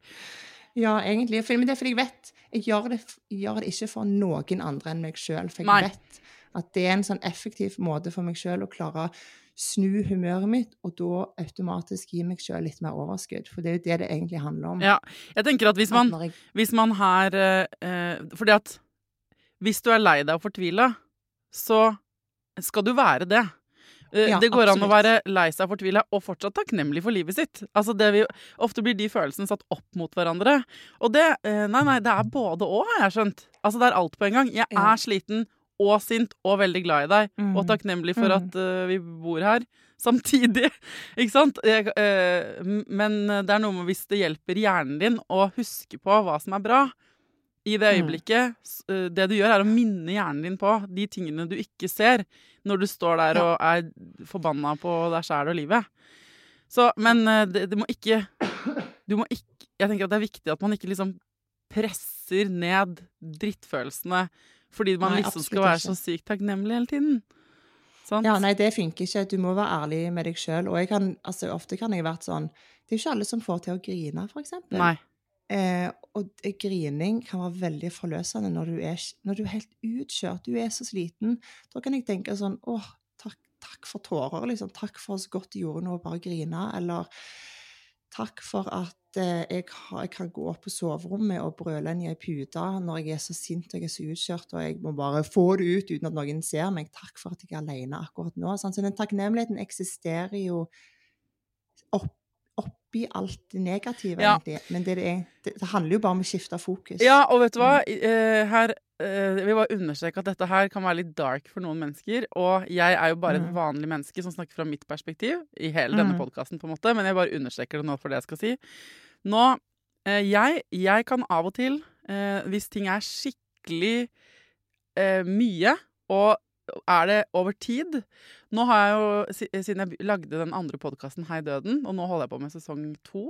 Ja, egentlig. For, men det er fordi jeg vet Jeg gjør det, jeg gjør det ikke for noen andre enn meg sjøl. For jeg Nei. vet at det er en sånn effektiv måte for meg sjøl å klare å snu humøret mitt, og da automatisk gi meg sjøl litt mer overskudd. For det er jo det det egentlig handler om. Ja, jeg tenker at hvis man, hvis man her eh, Fordi at hvis du er lei deg og fortvila, så skal du være det. Eh, Ja, det går an å være lei seg og fortvila og fortsatt takknemlig for livet sitt. Altså det vi, ofte blir de følelsene satt opp mot hverandre. Og det eh, Nei, nei, det er både og, har jeg skjønt. Altså det er alt på en gang. Jeg Ja. er sliten og sint og veldig glad i deg. Og Mm. takknemlig for Mm. at uh, vi bor her samtidig. Ikke sant? Jeg, uh, men det er noe med hvis det hjelper hjernen din å huske på hva som er bra i det Mm. øyeblikket. eh, Det du gjør, er å minne hjernen din på de tingene du ikke ser når du står der og er forbanna på deg sjæl og livet. Så, men eh, det, det må ikke Du må ikke Jeg tenker at det er viktig at man ikke liksom presser ned drittfølelsene fordi man Nei, liksom skal være ikke. så sykt takknemlig hele tiden. Sant? ja, nei, det funker ikke. Du må være ærlig med deg sjøl. Og kan, altså, ofte kan jeg vært sånn Det er jo ikke alle som får til å grine, for eksempel. Nei. Eh, og grining kan være veldig forløsende når du, er, når du er helt utkjørt, du er så sliten. Da kan jeg tenke sånn Å, takk, takk for tårer, liksom. Takk for så godt du gjorde noe, bare grine. Eller takk for at eh, jeg, har, jeg kan gå opp på soverommet og brøle inn i ei pute når jeg er så sint og jeg er så utkjørt, og jeg må bare få det ut uten at noen ser meg. Takk for at jeg er alene akkurat nå. Sånn. Så den takknemligheten eksisterer jo opp, oppi alt det negative, Ja. Det, Men det, det, det, handler jo bare om å skifte fokus. Ja, og vet du hva? Eh, her eh, Jeg vil bare understreke at dette her kan være litt dark for noen mennesker. Og jeg er jo bare et Mm. vanlig menneske som snakker fra mitt perspektiv i hele denne Mm. podkasten, på en måte. Men jeg bare understreker det nå for det jeg skal si. Nå eh, jeg, jeg kan av og til, eh, hvis ting er skikkelig eh, mye, og er det over tid Nå har jeg jo, siden jeg lagde den andre podkasten Hei døden, og nå holder jeg på med sesong to,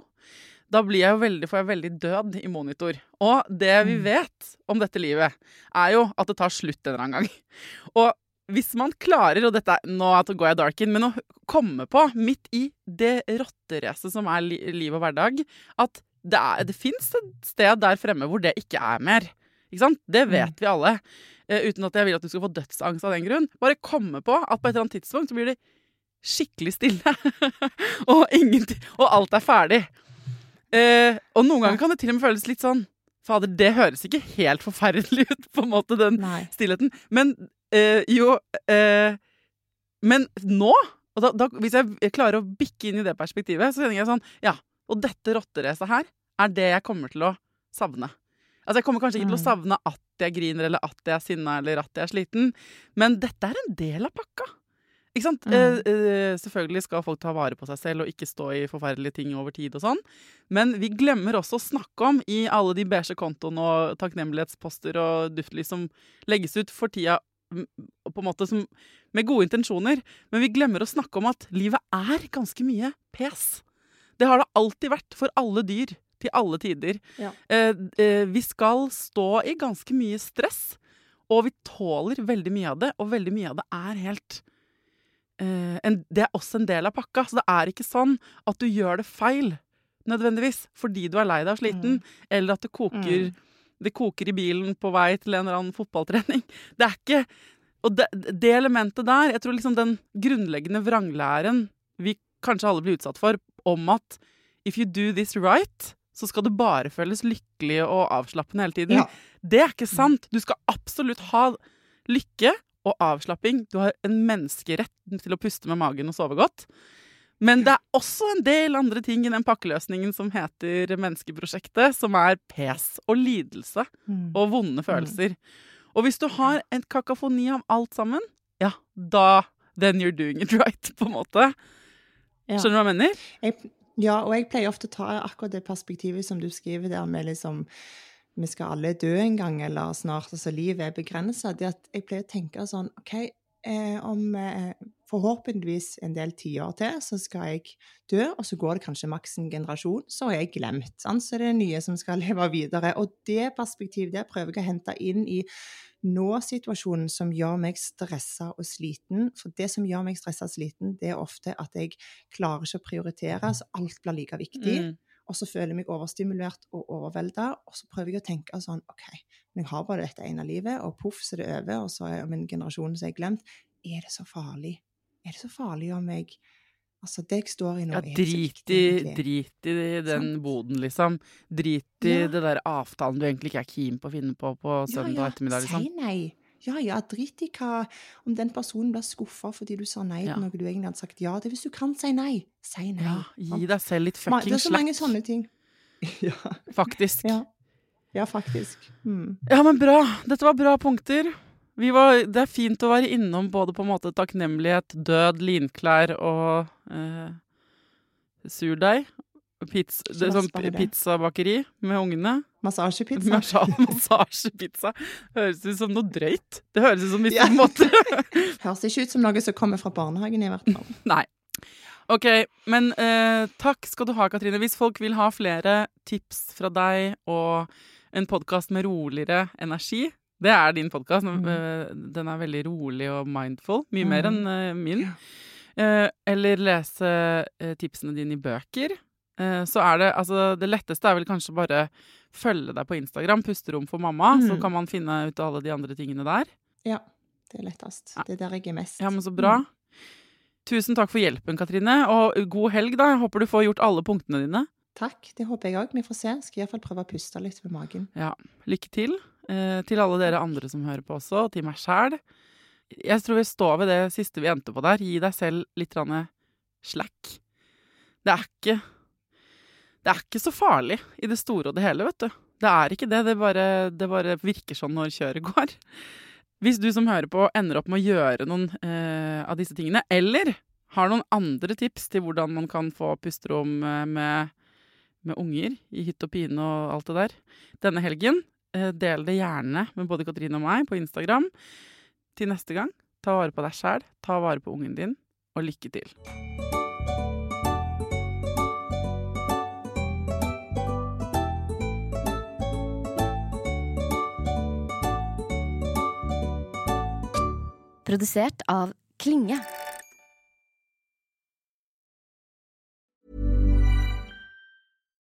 da blir jeg jo veldig, får jeg veldig død i monitor. Og det vi Mm. vet om dette livet, er jo at det tar slutt en eller annen gang. Og hvis man klarer, og dette nå går jeg dark in, men å komme på, midt i det rotteracet som er liv og hverdag, at det, er- det fins et sted der fremme hvor det ikke er mer. Ikke sant? Det vet vi alle. Eh, uten at jeg vil at du skal få dødsangst av den grunn. Bare komme på at på et eller annet tidspunkt så blir det skikkelig stille. og, ingenting, og alt er ferdig. Eh, og noen ganger kan det til og med føles litt sånn Fader, det høres ikke helt forferdelig ut, på en måte, den Nei. stillheten. Men eh, jo eh, Men nå og da, da, Hvis jeg klarer å bikke inn i det perspektivet, så kjenner jeg sånn Ja, og dette rotteracet her er det jeg kommer til å savne. Altså Jeg kommer kanskje ikke til å Mm. savne at jeg griner, eller at jeg er sinna, eller at jeg er sliten, men dette er en del av pakka. Ikke sant? Mm. Eh, eh, selvfølgelig skal folk ta vare på seg selv og ikke stå i forferdelige ting over tid og sånn, men vi glemmer også å snakke om i alle de beige kontoene og takknemlighetsposter og duftlys som legges ut for tida på en måte som, med gode intensjoner, men vi glemmer å snakke om at livet er ganske mye pes. Det har det alltid vært for alle dyr til alle tider. Ja. Eh, eh, vi skal stå i ganske mye stress, og vi tåler veldig mye av det, og veldig mye av det er helt eh, en, Det er også en del av pakka, så det er ikke sånn at du gjør det feil nødvendigvis fordi du er lei deg og sliten, eller at det koker, Mm. det koker i bilen på vei til en eller annen fotballtrening. Det er ikke Og det, det elementet der, jeg tror liksom den grunnleggende vranglæren vi kanskje alle blir utsatt for, om at if you do this right, så skal det bare føles lykkelig og avslappende hele tiden. Ja. Det er ikke sant. Du skal absolutt ha lykke og avslapping. Du har en menneskerett til å puste med magen og sove godt. Men det er også en del andre ting i den pakkeløsningen som heter Menneskeprosjektet, som er pes og lidelse Mm. og vonde følelser. Og hvis du har en kakafoni av alt sammen, ja, da Then you're doing it right, på en måte. Skjønner du hva jeg mener? Jeg, ja, og jeg pleier ofte å ta akkurat det perspektivet som du skriver der, med liksom Vi skal alle dø en gang, eller snart. Altså, livet er begrensa. Jeg pleier å tenke sånn OK, eh, om eh, forhåpentligvis en del tiår til, så skal jeg dø, og så går det kanskje maks en generasjon, så er jeg glemt. Sant? Så det er nye som skal leve videre. Og det perspektivet der prøver jeg å hente inn i nå-situasjonen som gjør meg stressa og sliten. For det som gjør meg stressa og sliten, det er ofte at jeg klarer ikke å prioritere, så alt blir like viktig. Mm. Og så føler jeg meg overstimulert og overvelda, og så prøver jeg å tenke sånn OK, men jeg har bare dette ene livet, og poff, så er det over, og så er min en generasjon som jeg har glemt. Er det så farlig? Er det så farlig om jeg Altså, det jeg står i nå, Ja, drit i, drit i den Sant. boden, liksom. Drit i Ja. det der avtalen du egentlig ikke er keen på å finne på på søndag ettermiddag, liksom. Si nei. Ja, ja, drit i hva Om den personen blir skuffa fordi du sa nei Ja. til noe du egentlig hadde sagt ja til. Hvis du kan si nei, si nei. Ja, gi deg selv litt fucking slack. Det er så mange slack, sånne ting. ja. faktisk. ja. Ja, faktisk. Mm. Ja, men bra. Dette var bra punkter. Vi var, det er fint å være innom både på en måte takknemlighet, død, linklær og eh, surdeig. Pizz, det sånn pizzabakeri med ungene. Massasjepizza. Massasje- Massasjepizza. Høres ut som noe drøyt. Det høres ut som hvis Ja. en Høres ikke ut som noe som kommer fra barnehagen, i hvert fall. Nei. Ok, men eh, takk skal du ha, Katrine. Hvis folk vil ha flere tips fra deg og en podkast med roligere energi Det er din podkast. Mm. Den er veldig rolig og mindful. Mye mer enn eh, min. Yeah. Eh, eller lese eh, tipsene dine i bøker. Eh, så er det Altså, det letteste er vel kanskje bare følge deg på Instagram, Pusterom for mamma. Så Mm. kan man finne ut alle de andre tingene der. Ja, det er lettest. Det er der jeg er mest. Ja, men så bra. Tusen takk for hjelpen, Katrine. Og god helg, da. Jeg håper du får gjort alle punktene dine. Takk, det håper jeg òg. Vi får se. Skal iallfall prøve å puste litt med magen. Ja, lykke til. Eh, til alle dere andre som hører på også, og til meg sjæl. Jeg tror vi står ved det siste vi endte på der. Gi deg selv litt slack. Det er ikke Det er ikke så farlig i det store og det hele, vet du. Det er ikke det. Det bare, det bare virker sånn når kjøret går. Hvis du som hører på ender opp med å gjøre noen eh, av disse tingene, eller har noen andre tips til hvordan man kan få pusterom eh, med, med unger i hytt og pine og alt det der denne helgen, del det gjerne med både Katrine og meg på Instagram. Til neste gang, ta vare på deg sjæl, ta vare på ungen din, og lykke til. Produsert av Klinge.